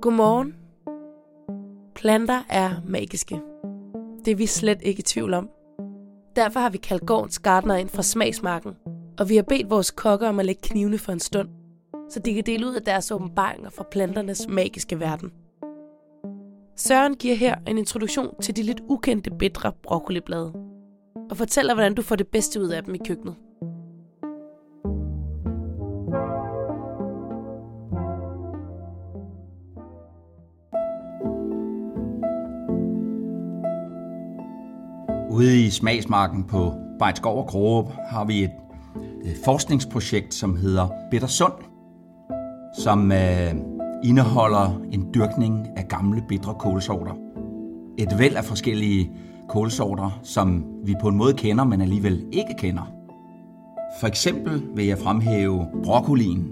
Godmorgen. Planter er magiske. Det er vi slet ikke i tvivl om. Derfor har vi kaldt gårdens gardner ind fra smagsmarken, og vi har bedt vores kokker om at lægge knivene for en stund, så de kan dele ud af deres åbenbaringer fra planternes magiske verden. Søren giver her en introduktion til de lidt ukendte bitre broccoliblade, og fortæller, hvordan du får det bedste ud af dem i køkkenet. Ude i smagsmarken på Bejtskov og Krogerup har vi et forskningsprojekt, som hedder Bittersund, som øh, indeholder en dyrkning af gamle bitre kålsorter. Et væld af forskellige kålsorter, som vi på en måde kender, men alligevel ikke kender. For eksempel vil jeg fremhæve broccolien,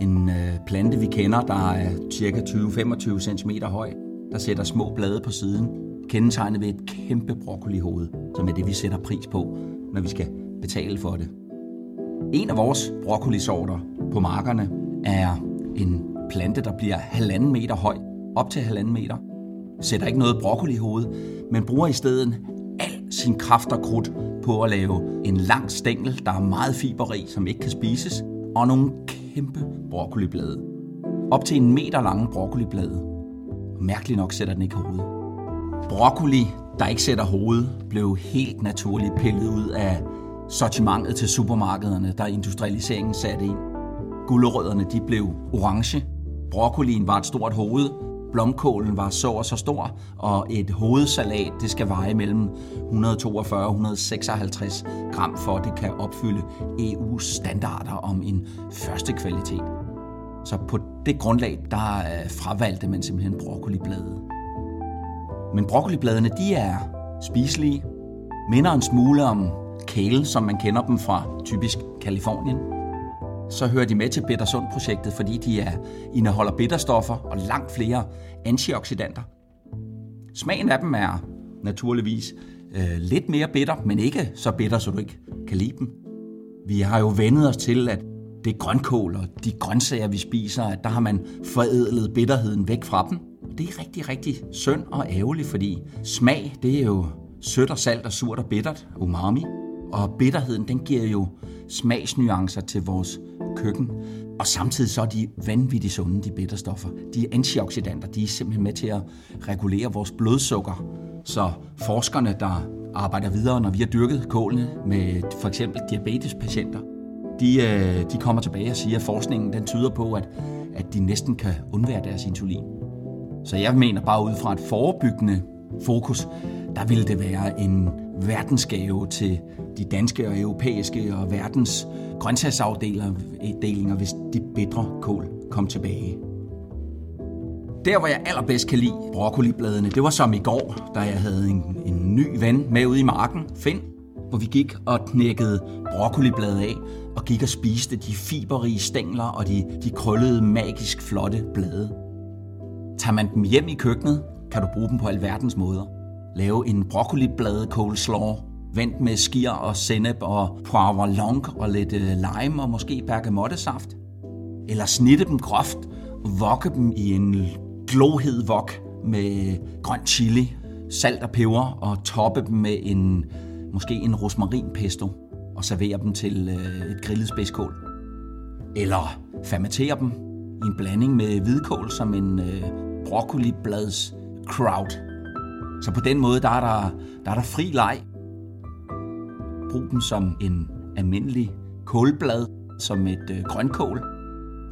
en øh, plante vi kender, der er ca. 20-25 cm høj, der sætter små blade på siden, kendetegnet ved et kæmpe broccolihoved, som er det, vi sætter pris på, når vi skal betale for det. En af vores broccolisorter på markerne er en plante, der bliver halvanden meter høj, op til halvanden meter. Sætter ikke noget broccolihoved, men bruger i stedet al sin kraft og krudt på at lave en lang stængel, der er meget fiberrig, som ikke kan spises, og nogle kæmpe broccoliblade. Op til en meter lange broccoliblade. Mærkeligt nok sætter den ikke hovedet. Broccoli, der ikke sætter hoved, blev helt naturligt pillet ud af sortimentet til supermarkederne, der industrialiseringen satte ind. Gulerødderne de blev orange. Broccolien var et stort hoved. Blomkålen var så og så stor, og et hovedsalat det skal veje mellem 142 og 156 gram, for at det kan opfylde EU's standarder om en første kvalitet. Så på det grundlag, der øh, fravalgte man simpelthen broccolibladet. Men broccolibladene, de er spiselige, minder en smule om kale, som man kender dem fra typisk Kalifornien. Så hører de med til Bittersund-projektet, fordi de er, indeholder bitterstoffer og langt flere antioxidanter. Smagen af dem er naturligvis øh, lidt mere bitter, men ikke så bitter, så du ikke kan lide dem. Vi har jo vendet os til, at det grønkål og de grøntsager, vi spiser, at der har man forædlet bitterheden væk fra dem. Det er rigtig, rigtig synd og ærgerligt, fordi smag, det er jo sødt og salt og surt og bittert, umami. Og bitterheden, den giver jo smagsnuancer til vores køkken. Og samtidig så er de vanvittigt sunde, de bitterstoffer. De er antioxidanter, de er simpelthen med til at regulere vores blodsukker. Så forskerne, der arbejder videre, når vi har dyrket kålene med for eksempel diabetespatienter, de, øh, de kommer tilbage og siger, at forskningen den tyder på, at, at de næsten kan undvære deres insulin. Så jeg mener bare ud fra et forebyggende fokus, der ville det være en verdensgave til de danske og europæiske og verdens grøntsagsafdelinger, hvis de bedre kål kom tilbage. Der, hvor jeg allerbedst kan lide broccolibladene, det var som i går, da jeg havde en, en ny ven med ude i marken, Finn, hvor vi gik og knækkede broccoliblade af og gik og spiste de fiberrige stængler og de, de krøllede, magisk flotte blade. Tager man dem hjem i køkkenet, kan du bruge dem på alverdens måder. Lave en broccoliblade coleslaw, vendt med skier og sennep og poivre long og lidt øh, lime og måske bergamottesaft. Eller snitte dem groft, vokke dem i en glohed vok med grøn chili, salt og peber og toppe dem med en måske en rosmarinpesto og servere dem til øh, et grillet spidskål. Eller fermentere dem i en blanding med hvidkål som en øh, broccoliblads crowd. Så på den måde, der er der, der, er der fri leg. Brug dem som en almindelig kålblad, som et øh, grønkål.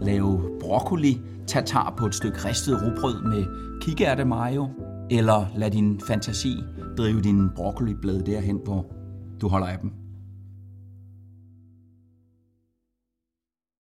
Lave broccoli tatar på et stykke ristet rugbrød med kikærte mayo. Eller lad din fantasi drive din broccoliblad derhen, hvor du holder af dem.